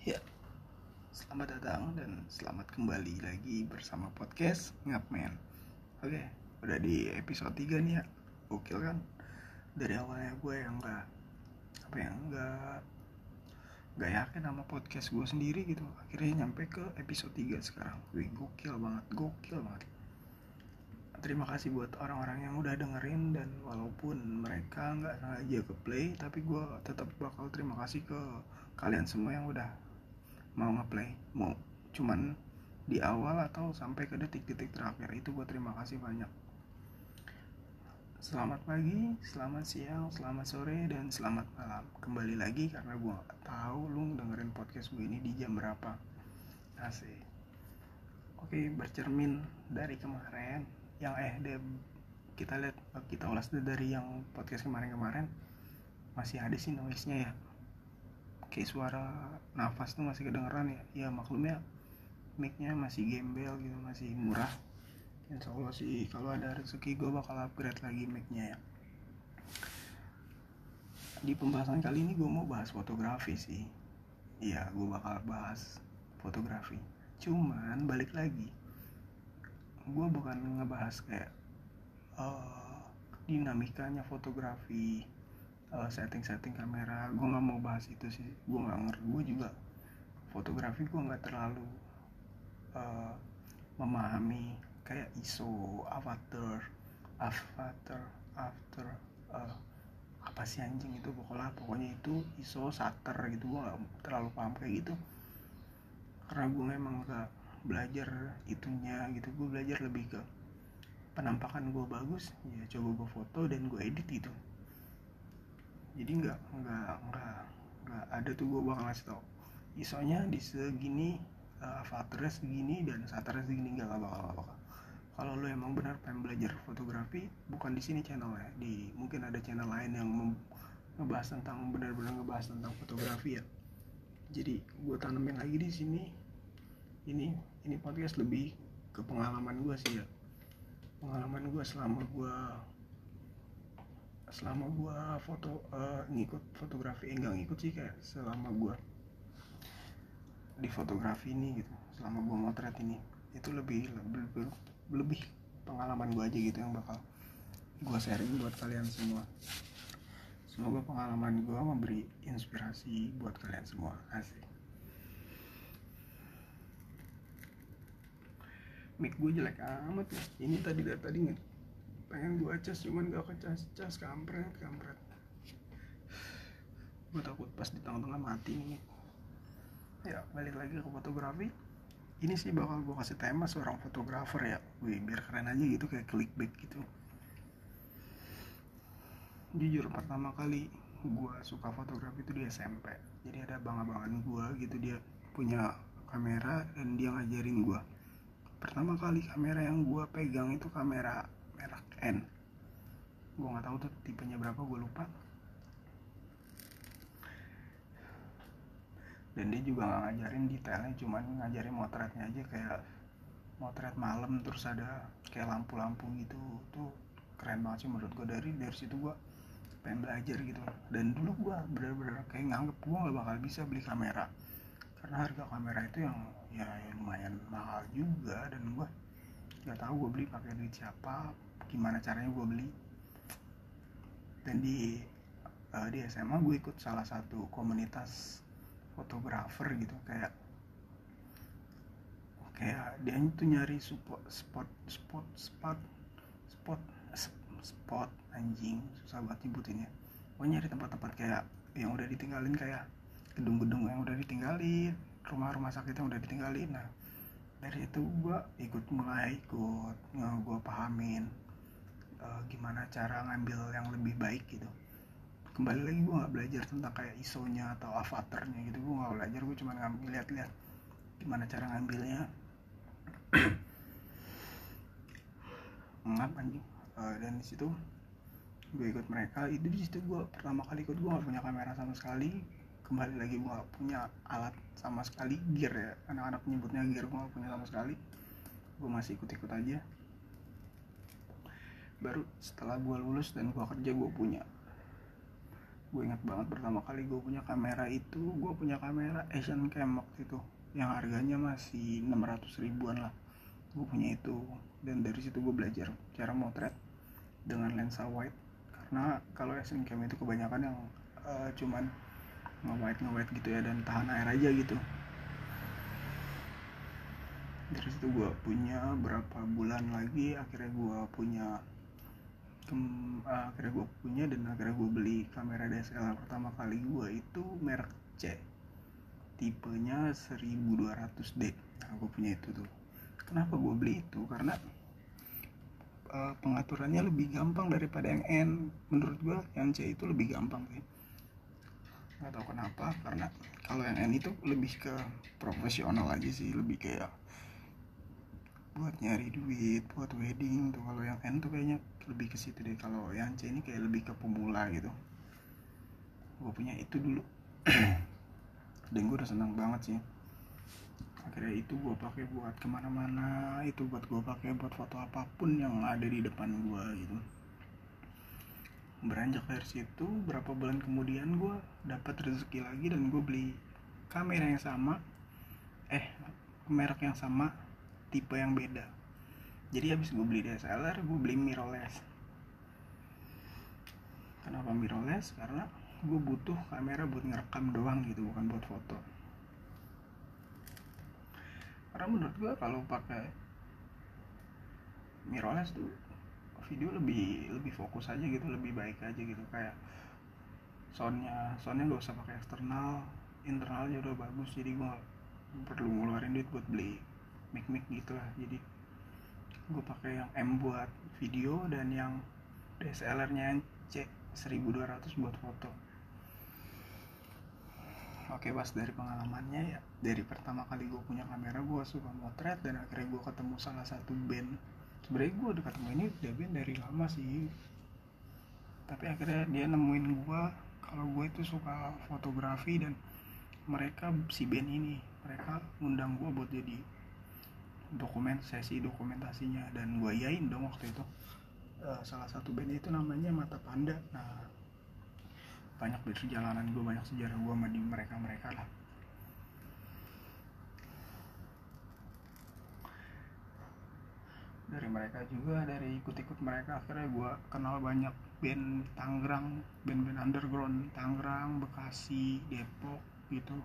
Ya, selamat datang dan selamat kembali lagi bersama podcast Ngapmen Oke, udah di episode 3 nih ya. Gokil kan? Dari awalnya gue yang gak Apa ya, gak Gak yakin sama podcast gue sendiri gitu. Akhirnya nyampe ke episode 3 sekarang. Wih, gokil banget, gokil banget. Terima kasih buat orang-orang yang udah dengerin Dan walaupun mereka nggak sengaja ke play Tapi gue tetap bakal terima kasih ke kalian semua yang udah mau ngeplay mau cuman di awal atau sampai ke detik-detik terakhir. Itu gue terima kasih banyak. Selamat pagi selamat siang selamat sore dan selamat malam. Kembali lagi karena gue tahu lu dengerin podcast gue ini di jam berapa. Asik. Oke bercermin dari kemarin yang eh deh kita lihat kita ulas dari yang podcast kemarin-kemarin. Masih ada sih noise nya ya kayak suara nafas tuh masih kedengeran ya. Ya maklumnya micnya masih gembel gitu masih murah. Insya Allah sih kalau ada rezeki gue bakal upgrade lagi micnya ya. Di pembahasan kali ini gue mau bahas fotografi sih. Iya gue bakal bahas fotografi. Cuman balik lagi. Gue bukan ngebahas kayak uh, dinamikanya fotografi uh, setting-setting kamera. Gue nggak mau bahas itu sih. Gue nggak ngerti. Gue juga fotografi gue nggak terlalu uh, memahami kayak ISO avatar avatar after uh, apa sih anjing itu pokoknya pokoknya itu ISO shutter gitu. Gue nggak terlalu paham kayak gitu. Karena gue memang gak belajar itunya gitu. Gue belajar lebih ke penampakan gue bagus ya coba gue foto dan gue edit gitu jadi nggak nggak nggak nggak ada tuh gue bakal ngasih tau. Isonya di segini uh, avatarnya segini dan shutternya segini nggak bakal nggak bakal. Kalau lo emang benar pengen belajar fotografi bukan di sini channelnya di mungkin ada channel lain yang ngebahas tentang benar-benar ngebahas tentang fotografi ya. Jadi gue tanemin lagi di sini. Ini ini podcast lebih ke pengalaman gue sih ya. Pengalaman gue selama gue selama gua foto uh, ngikut fotografi eh, enggak ngikut sih kayak selama gua di fotografi ini gitu selama gua motret ini itu lebih lebih, lebih pengalaman gua aja gitu yang bakal gua sharing buat kalian semua. Semoga pengalaman gua memberi inspirasi buat kalian semua. Asik. Mic gue jelek amat ya. Ini tadi dari tadi nggak pengen gue cas cuman gak kecas. Cas kampret kampret. Gue takut pas di tengah-tengah mati nih ya balik lagi ke fotografi. Ini sih bakal gue kasih tema seorang fotografer ya. Wih, biar keren aja gitu kayak clickbait gitu. Jujur pertama kali gue suka fotografi itu di SMP jadi ada bang-abangan gue gitu dia punya kamera dan dia ngajarin gue pertama kali kamera yang gue pegang itu kamera N. Gue nggak tahu tuh tipenya berapa gue lupa. Dan dia juga nggak ngajarin detailnya cuman ngajarin motretnya aja kayak motret malam terus ada kayak lampu-lampu gitu. Tuh keren banget sih menurut gue dari dari situ gue pengen belajar gitu. Dan dulu gue bener-bener kayak nganggep gue gak bakal bisa beli kamera. Karena harga kamera itu yang ya, ya lumayan mahal juga dan gue nggak tahu gue beli pakai duit siapa gimana caranya gue beli. Dan di uh, di SMA gue ikut salah satu komunitas fotografer gitu kayak kayak dia itu nyari support spot spot spot spot spot anjing susah banget nyebutinnya gue nyari tempat-tempat kayak yang udah ditinggalin kayak gedung-gedung yang udah ditinggalin rumah-rumah sakit yang udah ditinggalin. Nah dari itu gue ikut mulai ikut gue pahamin gimana cara ngambil yang lebih baik gitu. Kembali lagi gue nggak belajar tentang kayak isonya atau avatarnya gitu gue nggak belajar gue cuma ngambil lihat-lihat gimana cara ngambilnya. Ngap anjing. Uh, dan di situ gue ikut mereka. Itu di situ gue pertama kali ikut gue gak punya kamera sama sekali. Kembali lagi gue gak punya alat sama sekali gear ya. Anak-anak menyebutnya gear gue gak punya sama sekali. Gue masih ikut-ikut aja baru setelah gue lulus dan gue kerja gue punya. Gue ingat banget pertama kali gue punya kamera itu gue punya kamera Asian Cam waktu itu yang harganya masih 600 ribuan lah. Gue punya itu dan dari situ gue belajar cara motret dengan lensa wide. Karena kalau Asian Cam itu kebanyakan yang uh, cuman nge-wide nge-wide gitu ya dan tahan air aja gitu. Dari situ gue punya berapa bulan lagi akhirnya gue punya kem, uh, akhirnya gue punya dan akhirnya gue beli kamera DSLR pertama kali gue itu merek C. Tipenya 1200D nah gue punya itu tuh. Kenapa gue beli itu? Karena uh, pengaturannya lebih gampang daripada yang N. Menurut gue yang C itu lebih gampang sih. Nggak tahu kenapa karena kalau yang N itu lebih ke profesional aja sih. Lebih kayak buat nyari duit buat wedding tuh. Kalau yang N tuh kayaknya lebih ke situ deh. Kalau yang C ini kayak lebih ke pemula gitu. Gue punya itu dulu. Dan gue udah senang banget sih. Akhirnya itu gue pakai buat ke mana-mana itu buat gue pakai buat foto apa pun yang ada di depan gue gitu. Beranjak dari situ berapa bulan kemudian gue dapat rezeki lagi dan gue beli kamera yang sama. Eh merek yang sama tipe yang beda. Jadi habis gue beli DSLR gue beli mirrorless. Kenapa mirrorless? Karena gue butuh kamera buat ngerekam doang gitu bukan buat foto. Karena menurut gue kalau pakai mirrorless tuh video lebih lebih fokus aja gitu lebih baik aja gitu. Kayak soundnya soundnya gak usah pakai eksternal internalnya udah bagus jadi gue perlu ngeluarin duit buat beli mic mic gitu lah. Jadi gue pakai yang M buat video dan yang DSLR nya yang C 1200 buat foto. Oke pas dari pengalamannya ya dari pertama kali gue punya kamera gue suka motret dan akhirnya gue ketemu salah satu band. Sebenarnya gue udah ketemu ini udah band dari lama sih. Tapi akhirnya dia nemuin gue kalau gue itu suka fotografi dan mereka si band ini mereka ngundang gue buat jadi dokumen sesi dokumentasinya dan gue yain dong waktu itu. Uh, salah satu band itu namanya Mata Panda. Nah banyak perjalanan gue banyak sejarah gue sama di mereka mereka lah. Dari mereka juga dari ikut-ikut mereka akhirnya gue kenal banyak band Tangerang band-band underground Tangerang Bekasi Depok gitu.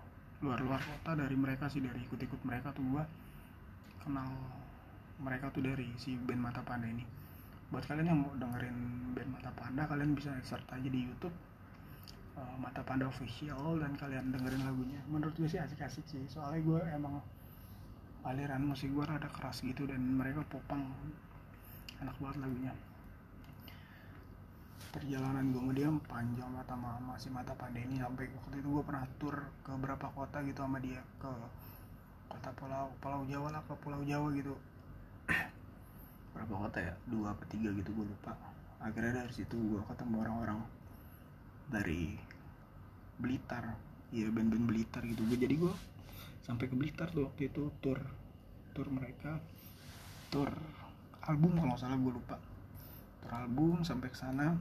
Luar-luar kota dari mereka sih dari ikut-ikut mereka tuh gue kenal mereka tuh dari si band Mata Panda ini. Buat kalian yang mau dengerin band Mata Panda kalian bisa search aja di YouTube uh, Mata Panda official dan kalian dengerin lagunya. Menurut gue sih asik-asik sih soalnya gue emang aliran musik gue rada keras gitu dan mereka popang. Enak banget lagunya. Perjalanan gue sama dia panjang mata mama si mata Panda ini sampai waktu itu gue pernah tur ke beberapa kota gitu sama dia ke kota pulau pulau Jawa lah pulau Jawa gitu. Berapa kota ya? Dua atau tiga gitu gue lupa. Akhirnya dari situ gue ketemu orang-orang dari Blitar. Ya band-band Blitar gitu. Gue jadi gue sampai ke Blitar tuh waktu itu tour tour mereka. Tour album kalau salah gue lupa. Tour album sampai ke sana.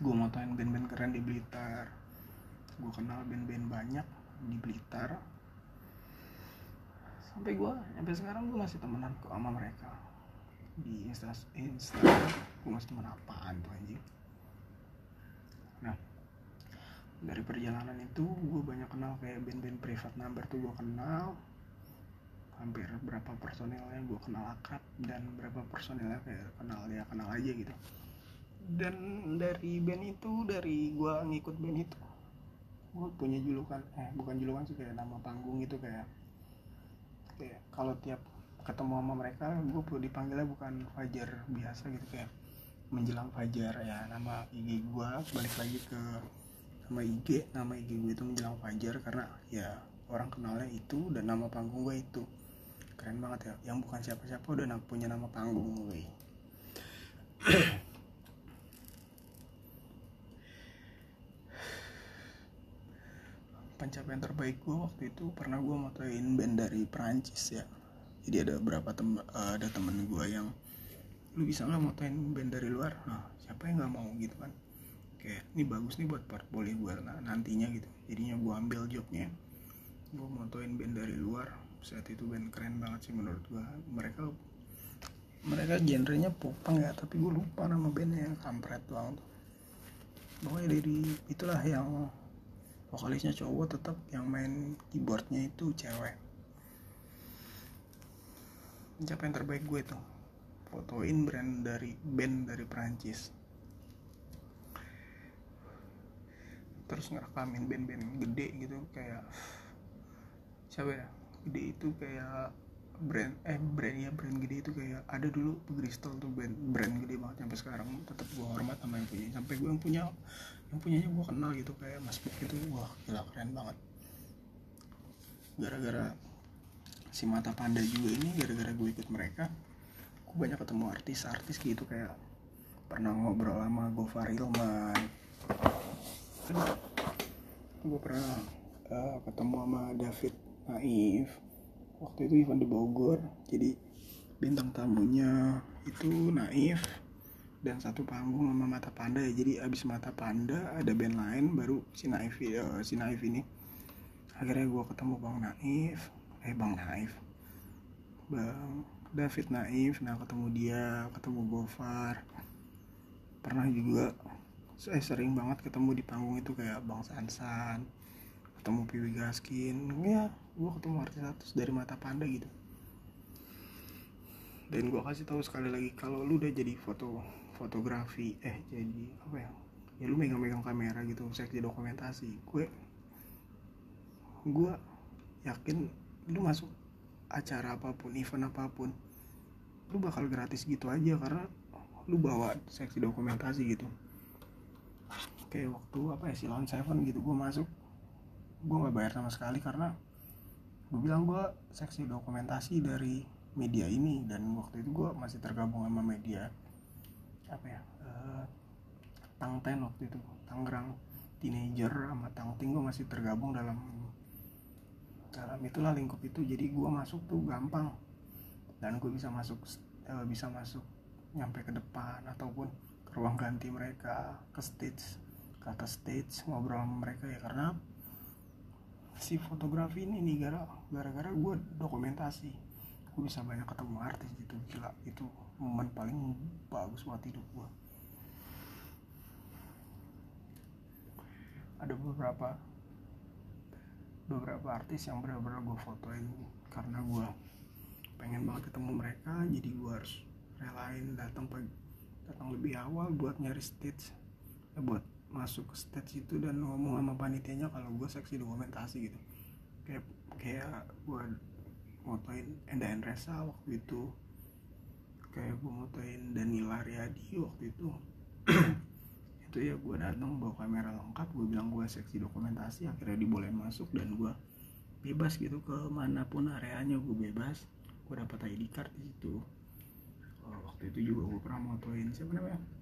Gue mau tanya band-band keren di Blitar. Gue kenal band-band banyak di Blitar sampai gue sampai sekarang gue masih temenan kok sama mereka. Di insta Instagram gue masih temen apaan tuh anjing? Nah dari perjalanan itu gue banyak kenal kayak band-band privat number tuh gue kenal. Hampir berapa personilnya gue kenal akrab dan berapa personilnya kayak kenal ya kenal aja gitu. Dan dari band itu dari gue ngikut band itu gue punya julukan eh bukan julukan sih kayak nama panggung itu kayak kayak kalau tiap ketemu sama mereka gue perlu dipanggilnya bukan Fajar biasa gitu kayak menjelang Fajar ya nama IG gue balik lagi ke nama IG nama IG gue itu menjelang Fajar karena ya orang kenalnya itu dan nama panggung gue itu. Keren banget ya yang bukan siapa-siapa udah punya nama panggung gue pencapaian terbaik gue waktu itu pernah gue motoin band dari Perancis ya. Jadi ada beberapa tem uh, ada temen gue yang lu bisa nggak motoin band dari luar? Nah siapa yang nggak mau gitu kan. Kayak ini bagus nih buat portfolio gue nah, nantinya gitu. Jadinya gue ambil jobnya gue motoin band dari luar. Saat itu band keren banget sih menurut gue mereka mereka genrenya popang ya tapi gue lupa nama bandnya kampret doang tuh. Pokoknya dari itulah yang vokalisnya cowok tetap yang main keyboardnya itu cewek. Siapa yang terbaik gue tuh? Fotoin brand dari band dari Prancis terus ngerekamin band-band gede gitu kayak siapa ya? Gede itu kayak brand eh brand ya brand gede itu kayak ada dulu Bristol tuh brand brand gede banget sampai sekarang. Tetap gue hormat sama yang punya. Sampai gue yang punya yang punyanya gue kenal gitu kayak Mas Buk itu wah gila keren banget. Gara-gara si mata panda juga ini gara-gara gue ikut mereka gue banyak ketemu artis-artis gitu kayak pernah ngobrol sama Gofar Ilman gue pernah uh, ketemu sama David Naif waktu itu event di Bogor jadi bintang tamunya itu Naif dan satu panggung sama Mata Panda ya. Jadi abis Mata Panda ada band lain baru si Naif uh, si Naif ini. Akhirnya gue ketemu Bang Naif eh Bang Naif. Bang David Naif nah ketemu dia ketemu Gofar. Pernah juga saya sering banget ketemu di panggung itu kayak Bang Sansan ketemu Piwi Gaskin. Ya gue ketemu artis-artis dari mata panda gitu. Dan gue kasih tahu sekali lagi kalau lu udah jadi foto fotografi eh jadi apa ya ya lu megang-megang kamera gitu seksi dokumentasi gue gue yakin lu masuk acara apa pun event apa pun lu bakal gratis gitu aja karena lu bawa seksi dokumentasi gitu. Kayak waktu apa ya Silon Seven gitu gue masuk gue nggak bayar sama sekali karena gue bilang gue seksi dokumentasi dari media ini dan waktu itu gue masih tergabung sama media apa ya uh, Tangten waktu itu Tangerang teenager sama Tangting gue masih tergabung dalam dalam itulah lingkup itu. Jadi gue masuk tuh gampang dan gue bisa masuk uh, bisa masuk nyampe ke depan ataupun ke ruang ganti mereka ke stage ke atas stage ngobrol sama mereka ya. Karena si fotografi ini nih gara gara-gara gue dokumentasi. Gue bisa banyak ketemu artis gitu gila. Itu momen paling bagus buat hidup gue ada beberapa beberapa artis yang benar-benar gue fotoin karena gue pengen banget ketemu mereka. Jadi gue harus relain datang pagi datang lebih awal buat nyari stage ya buat masuk ke stage itu dan ngomong sama panitianya kalau gue seksi dokumentasi gitu. Kayak kayak gue motoin Enda Endresa waktu itu. Kayak gue motoin Danila Riyadi waktu itu. Itu ya gue datang bawa kamera lengkap gue bilang gue seksi dokumentasi akhirnya dibolehin masuk dan gue bebas gitu ke mana pun areanya gue bebas. Gue dapat ID card di situ. Oh, waktu itu juga gue pernah motoin siapa namanya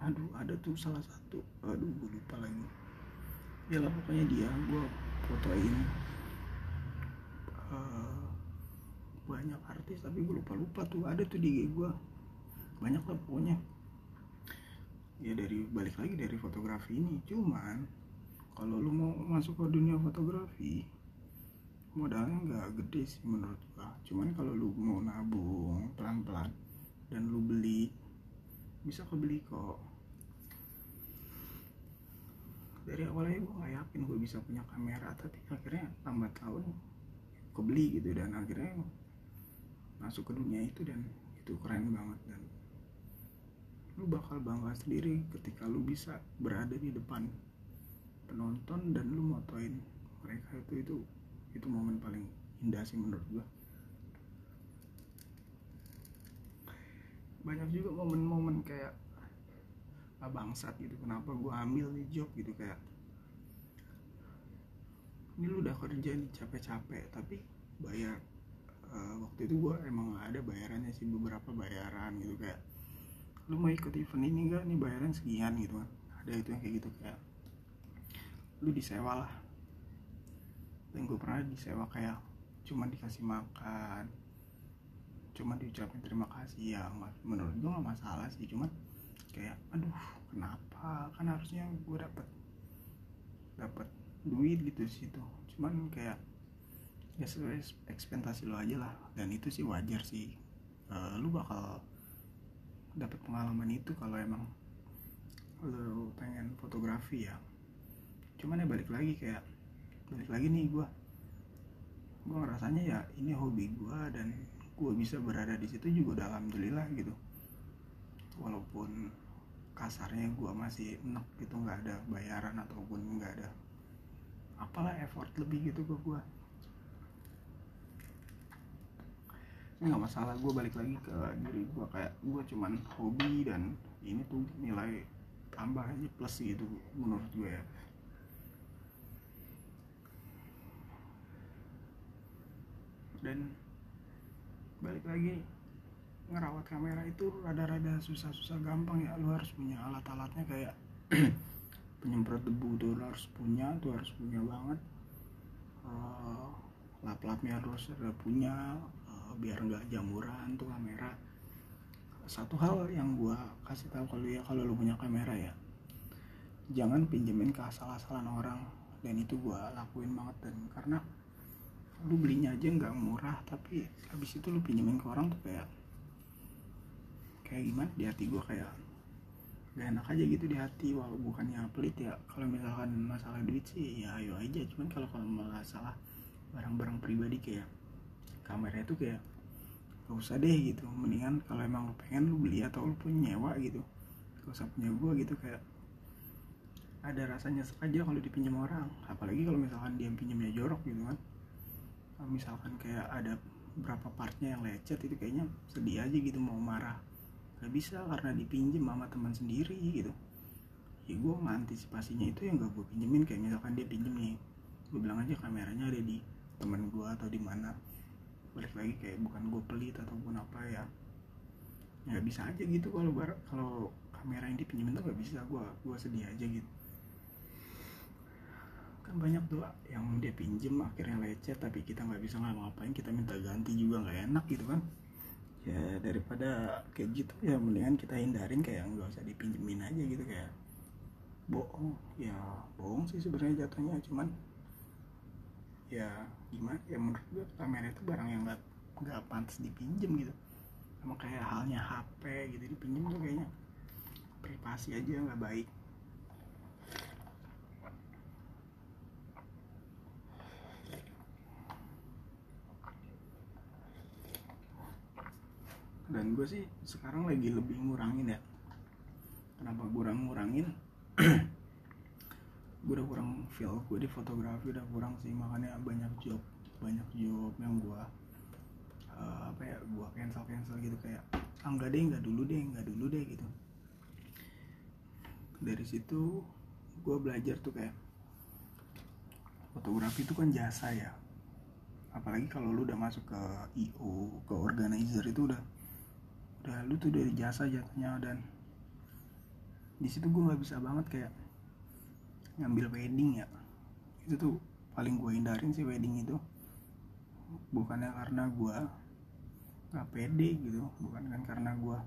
aduh ada tuh salah satu. Aduh gue lupa lagi. Ya lah pokoknya dia gue fotoin. Uh, banyak artis tapi gue lupa lupa tuh. Ada tuh di gue banyak lah pokoknya. Ya dari balik lagi dari fotografi ini. Cuman kalau lu mau masuk ke dunia fotografi modalnya nggak gede sih menurut gua. Cuman kalau lu mau nabung pelan-pelan dan lu beli bisa kebeli kok dari awalnya gue gak yakin gue bisa punya kamera tapi akhirnya lambat tahun kebeli gitu dan akhirnya masuk ke dunia itu dan itu keren banget dan lu bakal bangga sendiri ketika lu bisa berada di depan penonton dan lu motoin mereka itu itu itu momen paling indah sih menurut gue banyak juga momen-momen kayak ah, bangsat gitu. Kenapa gue ambil nih job gitu kayak ini lu udah kerja nih capek-capek tapi bayar uh, waktu itu gue emang gak ada bayarannya sih beberapa bayaran gitu kayak lu mau ikut event ini gak nih bayaran sekian gitu kan. Ada itu yang kayak gitu kayak lu disewa lah. Dan gue pernah disewa kayak cuma dikasih makan cuma diucapin terima kasih ya menurut gue nggak masalah sih cuman kayak aduh kenapa? Kan harusnya gue dapet dapet duit gitu sih tuh cuman kayak ya sesuai ekspektasi lo aja lah. Dan itu sih wajar sih. Uh, lu bakal dapat pengalaman itu kalau emang lu pengen fotografi ya. Cuman ya balik lagi kayak balik lagi nih gue gue ngerasanya ya ini hobi gue dan gue bisa berada di situ juga udah alhamdulillah gitu. Walaupun kasarnya gue masih enak gitu nggak ada bayaran ataupun nggak ada apalah effort lebih gitu ke gue ini nggak masalah gue balik lagi ke diri gue kayak gue cuman hobi dan ini tuh nilai tambah aja plus gitu menurut gue ya. Dan balik lagi ngerawat kamera itu rada-rada susah-susah gampang ya. Lu harus punya alat-alatnya kayak penyemprot debu tuh lu harus punya tuh harus punya banget. Uh, lap-lapnya harus ada punya uh, biar nggak jamuran tuh kamera. Satu hal yang gua kasih tahu kalau ya kalau lu punya kamera ya jangan pinjemin ke asal-asalan orang. Dan itu gua lakuin banget. Dan karena lu belinya aja nggak murah tapi habis itu lu pinjemin ke orang tuh kayak kayak gimana? Di hati gue kayak gak enak aja gitu di hati walau bukannya pelit ya. Kalau misalkan masalah duit sih ya ayo aja. Cuman kalau kalau masalah barang-barang pribadi kayak kamera itu kayak gak usah deh gitu. Mendingan kalau emang lu pengen lu beli atau lu punya nyewa gitu. Gak usah punya gue gitu kayak ada rasanya aja kalau dipinjam orang. Apalagi kalau misalkan dia pinjamnya jorok gitu kan. Misalkan kayak ada berapa partnya yang lecet itu kayaknya sedih aja gitu mau marah gak bisa karena dipinjem sama teman sendiri gitu. Ya gue ngantisipasinya itu yang gak gue pinjemin. Kayak misalkan dia pinjem nih gue bilang aja kameranya ada di teman gue atau di mana. Balik lagi kayak bukan gue pelit ataupun apa ya. Nggak bisa aja gitu kalau bar kalau kamera yang dipinjemin tuh gak bisa. Gue gue sedih aja gitu. Kan banyak tuh yang dia pinjem akhirnya lecet tapi kita nggak bisa ngapa-ngapain. Kita minta ganti juga nggak enak gitu kan ya daripada kayak gitu ya mendingan kita hindarin kayak nggak usah dipinjemin aja gitu kayak bohong. Ya bohong sih sebenarnya jatuhnya cuman ya gimana ya menurut gue kamera itu barang yang nggak nggak pantas dipinjem gitu. Sama kayak halnya HP gitu dipinjem tuh kayaknya privasi aja nggak baik dan gue sih sekarang lagi lebih ngurangin ya. Kenapa kurang ngurangin? Gue udah kurang feel gue di fotografi udah kurang sih makanya banyak job banyak job yang gue uh, apa ya gue cancel cancel gitu kayak ah enggak deh enggak dulu deh enggak dulu deh gitu. Dari situ gue belajar tuh kayak fotografi itu kan jasa ya. Apalagi kalau lu udah masuk ke IO ke organizer itu udah udah lu tuh dari jasa jatuhnya dan di situ gue nggak bisa banget kayak ngambil wedding ya. Itu tuh paling gue hindarin sih wedding itu. Bukannya karena gue nggak pede gitu bukan kan karena gue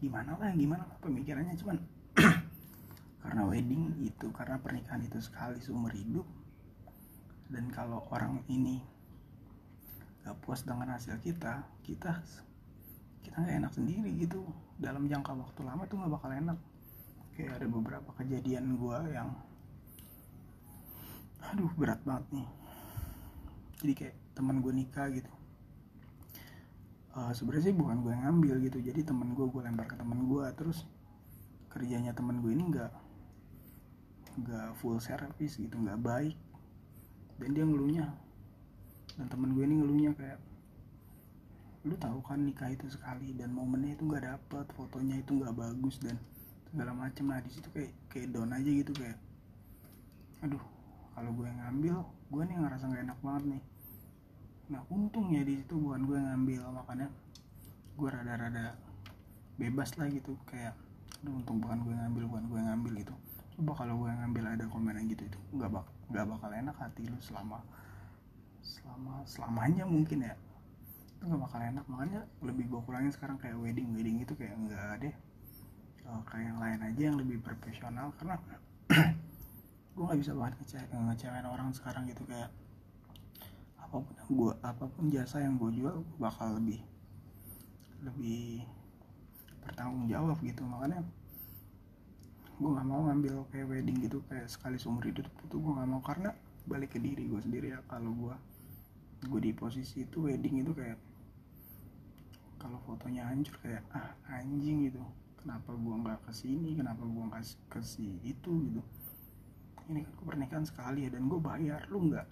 gimana lah gimana lah pemikirannya. Cuman karena wedding itu karena pernikahan itu sekali seumur hidup dan kalau orang ini gak puas dengan hasil kita kita kita nggak enak sendiri gitu. Dalam jangka waktu lama tuh nggak bakal enak. Kayak ada beberapa kejadian gue yang aduh berat banget nih. Jadi kayak teman gue nikah gitu. Uh, sebenarnya sih bukan gue yang ngambil gitu. Jadi teman gue gue lempar ke teman gue terus kerjanya teman gue ini nggak nggak full service gitu nggak baik. Dan dia ngeluhnya. Dan teman gue ini ngeluhnya kayak lu tahu kan nikah itu sekali dan momennya itu nggak dapet fotonya itu nggak bagus dan segala macem. Nah di situ kayak kayak down aja gitu kayak aduh kalau gue yang ngambil gue nih ngerasa nggak enak banget nih. Nah untungnya di situ bukan gue yang ngambil makanya gue rada-rada bebas lah gitu kayak aduh untung bukan gue yang ngambil bukan gue yang ngambil gitu. Coba kalau gue yang ngambil ada komenan gitu itu nggak bak nggak bakal enak hati lu selama selama selamanya mungkin ya nggak bakal enak makanya lebih gue kurangin sekarang kayak wedding. Wedding itu kayak enggak deh uh, kayak yang lain aja yang lebih profesional. Karena gue nggak bisa banget ngece ngecewain orang sekarang gitu. Kayak apa pun gue apa pun jasa yang gue jual gue bakal lebih lebih bertanggung jawab gitu. Makanya gue nggak mau ngambil kayak wedding gitu kayak sekali seumur hidup itu gue nggak mau. Karena balik ke diri gue sendiri ya. Kalau gue gue di posisi itu wedding itu kayak kalau fotonya hancur kayak ah anjing gitu. Kenapa gue nggak ke sini kenapa gue nggak ke si itu? gitu. Ini kan pernikahan sekali ya dan gue bayar. Lu nggak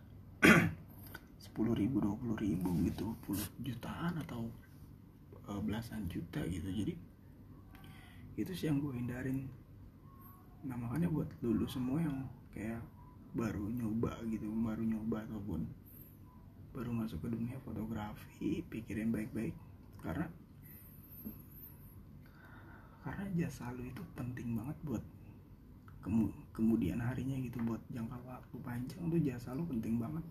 sepuluh ribu dua puluh ribu gitu puluh jutaan atau uh, belasan juta gitu. Jadi itu sih yang gue hindarin. Nah makanya buat lulu semua yang kayak baru nyoba gitu baru nyoba ataupun baru masuk ke dunia fotografi pikirin baik-baik karena karena jasa lu itu penting banget buat kemudian harinya gitu buat jangka waktu panjang tuh jasa lu penting banget.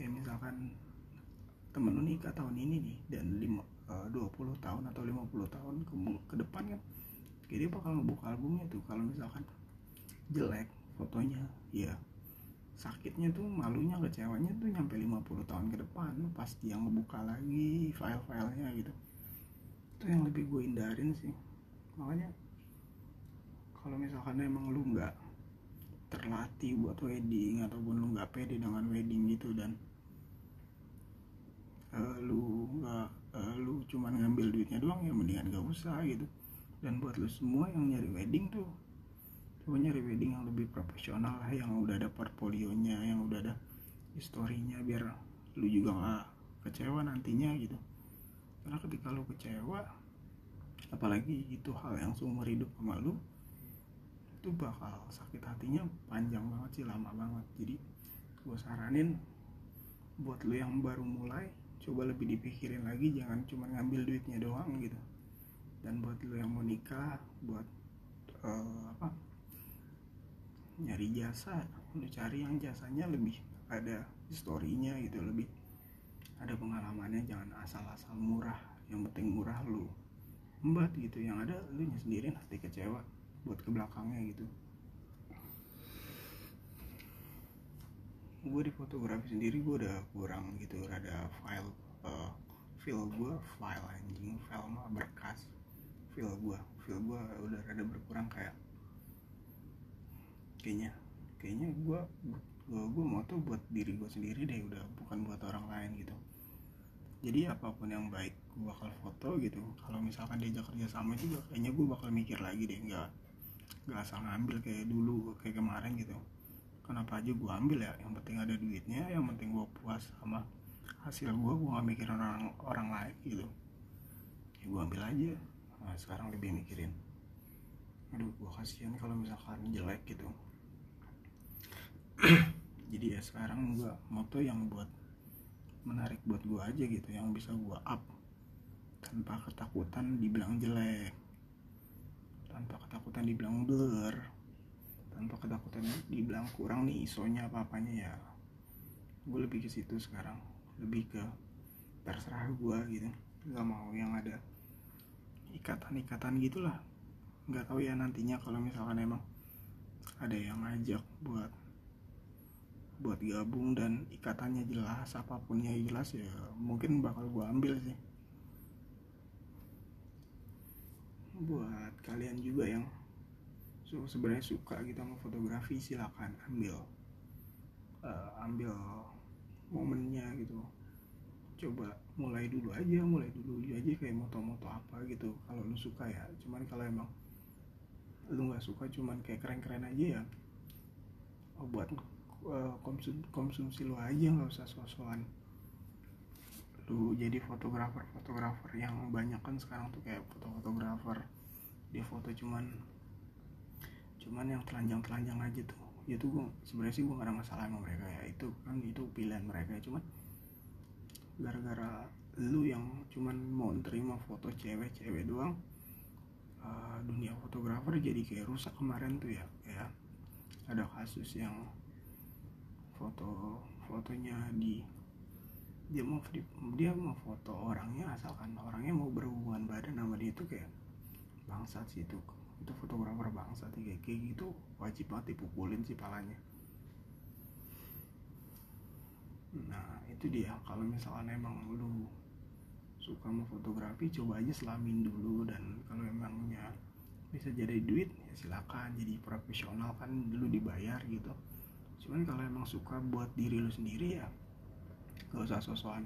Ya misalkan temen lu nikah tahun ini nih dan lima, eh, dua puluh tahun atau 50 tahun ke, ke depan kan jadi bakal ngebuka albumnya tuh. Kalau misalkan jelek fotonya ya sakitnya tuh malunya kecewanya tuh nyampe 50 tahun ke depan pas dia ngebuka lagi file-filenya gitu. Itu yang lebih gue hindarin sih. Makanya kalau misalkan emang lu nggak terlatih buat wedding ataupun lu nggak pede dengan wedding gitu dan uh, lu nggak uh, lu cuman ngambil duitnya doang ya mendingan gak usah gitu. Dan buat lu semua yang nyari wedding tuh coba nyari wedding yang lebih profesional lah yang udah ada portfolionya yang udah ada historinya biar lu juga nggak kecewa nantinya gitu. Karena ketika lu kecewa apalagi itu hal yang seumur hidup sama lu itu bakal sakit hatinya panjang banget sih lama banget. Jadi gue saranin buat lu yang baru mulai coba lebih dipikirin lagi jangan cuma ngambil duitnya doang gitu. Dan buat lu yang mau nikah buat uh, apa nyari jasa lu cari yang jasanya lebih ada historinya gitu lebih ada pengalamannya jangan asal-asal murah yang penting murah lu embat gitu. Yang ada lu sendiri nanti kecewa buat ke belakangnya gitu. Gue di fotografi sendiri gue udah kurang gitu rada file uh, feel gue file anjing file mah berkas feel gue feel gue udah rada berkurang kayak kayaknya kayaknya gue gue gue mau tuh buat diri gue sendiri deh udah bukan buat orang lain gitu. Jadi apa pun yang baik gue bakal foto gitu. Kalau misalkan diajak kerja sama juga kayaknya gue bakal mikir lagi deh nggak nggak asal ngambil kayak dulu kayak kemarin gitu. Kenapa aja gue ambil ya? Yang penting ada duitnya yang penting gue puas sama hasil gue gue gak mikirin orang orang lain gitu. Ya gue ambil aja. Nah, sekarang lebih mikirin aduh gue kasihan kalau misalkan jelek gitu jadi ya sekarang gue moto yang buat menarik buat gue aja gitu yang bisa gue up tanpa ketakutan dibilang jelek tanpa ketakutan dibilang blur tanpa ketakutan dibilang kurang nih isonya apa apanya ya. Gue lebih ke situ sekarang lebih ke terserah gue gitu. Nggak mau yang ada ikatan-ikatan gitulah. Nggak tahu ya nantinya kalau misalkan emang ada yang ngajak buat buat gabung dan ikatannya jelas apapunnya jelas ya mungkin bakal gue ambil sih. Buat kalian juga yang so, sebenarnya suka gitu sama fotografi silakan ambil uh, ambil momennya gitu. Coba mulai dulu aja mulai dulu aja kayak moto-moto apa gitu. Kalau lu suka ya cuman kalau emang lu nggak suka cuman kayak keren-keren aja ya oh, buat uh, konsum konsumsi lu aja nggak usah sosokan lu jadi fotografer fotografer yang banyak kan sekarang tuh kayak foto fotografer. Dia foto cuman cuman yang telanjang telanjang aja tuh. Itu gue sebenarnya sih gue gak ada masalah sama mereka ya. Itu kan itu pilihan mereka. Ya cuman gara-gara lu yang cuman mau terima foto cewek-cewek doang uh, dunia fotografer jadi kayak rusak kemarin tuh ya ya. Ada kasus yang foto fotonya di dia mau dia mau foto orangnya asalkan orangnya mau berhubungan badan sama dia itu kayak bangsat sih itu. Itu fotografer bangsat kayak kayak gitu wajib banget dipukulin sih palanya. Nah itu dia. Kalau misalkan emang lu suka mau fotografi coba aja selamin dulu dan kalau emangnya bisa jadi duit ya silakan. Jadi profesional kan dulu dibayar gitu cuman kalau emang suka buat diri lu sendiri ya gak usah sosokan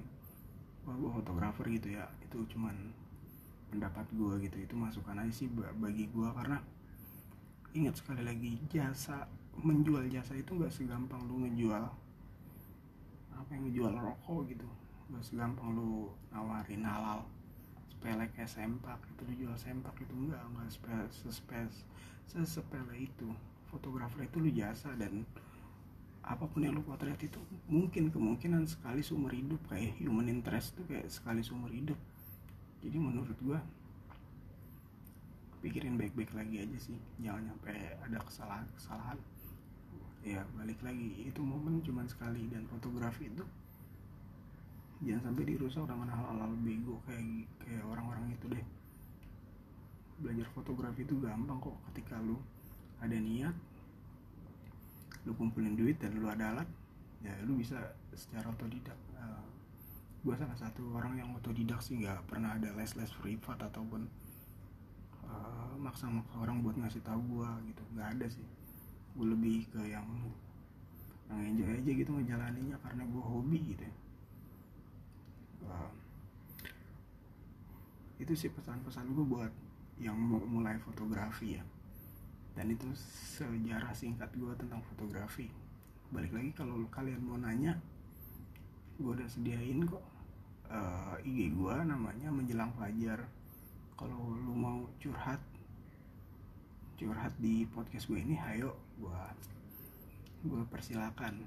wah gue fotografer gitu ya. Itu cuman pendapat gue gitu. Itu masukan aja sih bagi gue karena ingat sekali lagi jasa menjual jasa itu gak segampang lu ngejual apa yang ngejual rokok gitu. Gak segampang lu nawarin halal sepele kayak sempak itu lu jual sempak itu enggak enggak sepele sespes sesepele itu. Fotografer itu lu jasa dan apa pun yang lu potret itu mungkin kemungkinan sekali seumur hidup kayak human interest tuh kayak sekali seumur hidup. Jadi menurut gua pikirin baik-baik lagi aja sih. Jangan sampai ada kesalahan kesalahan. Ya balik lagi. Itu momen cuma sekali. Dan fotografi itu jangan sampai dirusak dengan hal-hal bego kayak kayak orang-orang itu deh. Belajar fotografi itu gampang kok ketika lu ada niat lu kumpulin duit dan lu ada alat ya lu bisa secara otodidak. Uh, eh, gue salah satu orang yang otodidak sih nggak pernah ada les les privat ataupun uh, maksa-maksa orang buat ngasih tahu gue gitu. Nggak ada sih. Gue lebih ke yang yang enjoy aja gitu ngejalaninya karena gue hobi gitu ya. uh, itu sih pesan-pesan gue buat yang mau mulai fotografi ya dan itu sejarah singkat gue tentang fotografi. Balik lagi kalau kalian mau nanya gue udah sediain kok. Uh, eh, IG gue namanya menjelang fajar. Kalau lu mau curhat curhat di podcast gue ini ayo gue gue persilakan.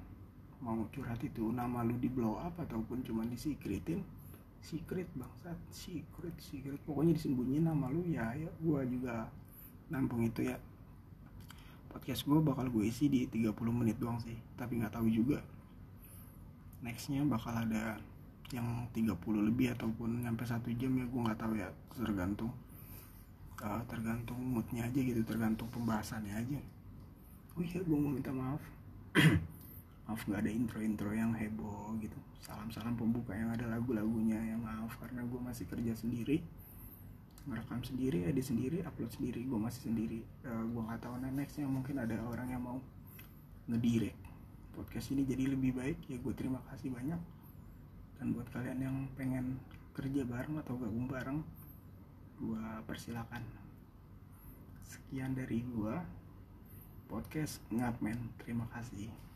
Mau curhat itu nama lu di blow up ataupun cuma di secretin secret bangsat. Secret secret. Pokoknya disembunyiin nama lu ya ayo gue juga nampung itu ya podcast gue bakal gue isi di 30 menit doang sih. Tapi nggak tahu juga nextnya bakal ada yang 30 lebih ataupun sampai satu jam ya gue nggak tahu ya. Tergantung uh, tergantung moodnya aja gitu tergantung pembahasannya aja. Oh iya gue mau minta maaf. Maaf nggak ada intro-intro yang heboh gitu. Salam-salam pembuka yang ada lagu-lagunya ya maaf karena gue masih kerja sendiri ngerekam sendiri edit sendiri upload sendiri gue masih sendiri. Uh, eh, gue nggak tahu nextnya mungkin ada orang yang mau ngedirect podcast ini jadi lebih baik. Ya gue terima kasih banyak. Dan buat kalian yang pengen kerja bareng atau gabung bareng gue persilakan. Sekian dari gue podcast ngapmen terima kasih